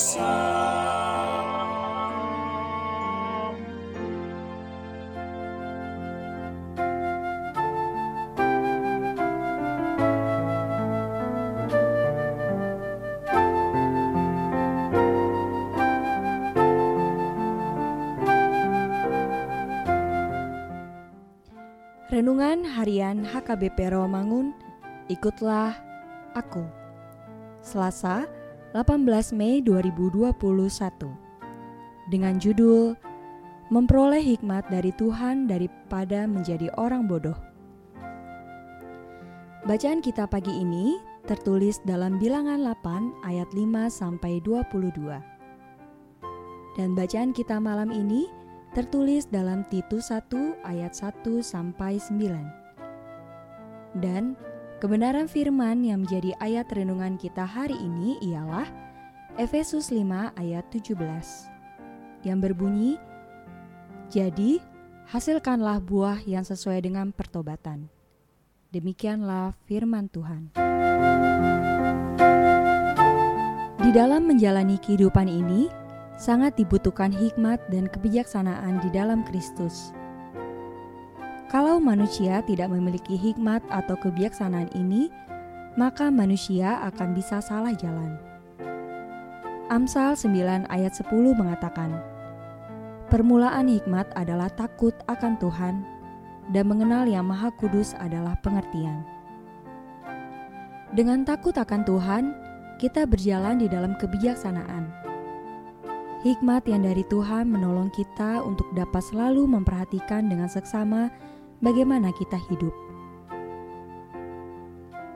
Renungan Harian HKBP Rawamangun, ikutlah aku. Selasa, 18 Mei 2021. Dengan judul Memperoleh hikmat dari Tuhan daripada menjadi orang bodoh. Bacaan kita pagi ini tertulis dalam Bilangan 8 ayat 5 sampai 22. Dan bacaan kita malam ini tertulis dalam Titus 1 ayat 1 sampai 9. Dan kebenaran firman yang menjadi ayat renungan kita hari ini ialah Efesus 5 ayat 17 yang berbunyi Jadi hasilkanlah buah yang sesuai dengan pertobatan. Demikianlah firman Tuhan. Di dalam menjalani kehidupan ini, sangat dibutuhkan hikmat dan kebijaksanaan di dalam Kristus. Kalau manusia tidak memiliki hikmat atau kebijaksanaan ini, maka manusia akan bisa salah jalan. Amsal 9 ayat 10 mengatakan, Permulaan hikmat adalah takut akan Tuhan dan mengenal yang maha kudus adalah pengertian. Dengan takut akan Tuhan, kita berjalan di dalam kebijaksanaan. Hikmat yang dari Tuhan menolong kita untuk dapat selalu memperhatikan dengan seksama bagaimana kita hidup.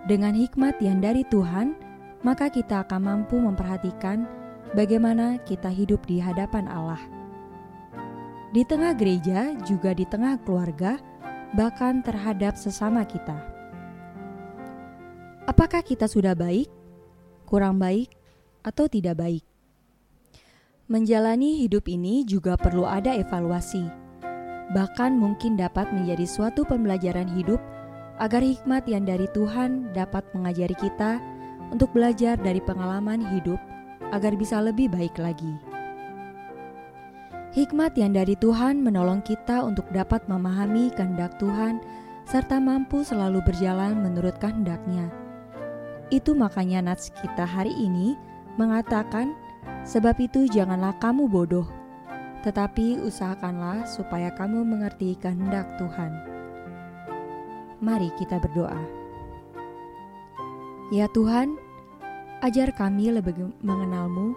Dengan hikmat yang dari Tuhan, maka kita akan mampu memperhatikan bagaimana kita hidup di hadapan Allah. Di tengah gereja, juga di tengah keluarga, bahkan terhadap sesama kita. Apakah kita sudah baik, kurang baik, atau tidak baik? Menjalani hidup ini juga perlu ada evaluasi, bahkan mungkin dapat menjadi suatu pembelajaran hidup agar hikmat yang dari Tuhan dapat mengajari kita untuk belajar dari pengalaman hidup agar bisa lebih baik lagi. Hikmat yang dari Tuhan menolong kita untuk dapat memahami kehendak Tuhan serta mampu selalu berjalan menurut kehendaknya. Itu makanya nats kita hari ini mengatakan, sebab itu janganlah kamu bodoh, tetapi usahakanlah supaya kamu mengerti kehendak Tuhan. Mari kita berdoa. Ya Tuhan, ajar kami lebih mengenalmu,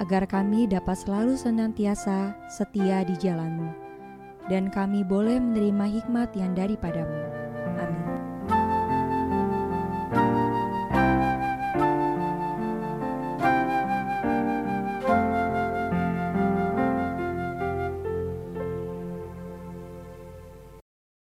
agar kami dapat selalu senantiasa setia di jalanmu, dan kami boleh menerima hikmat yang daripadamu.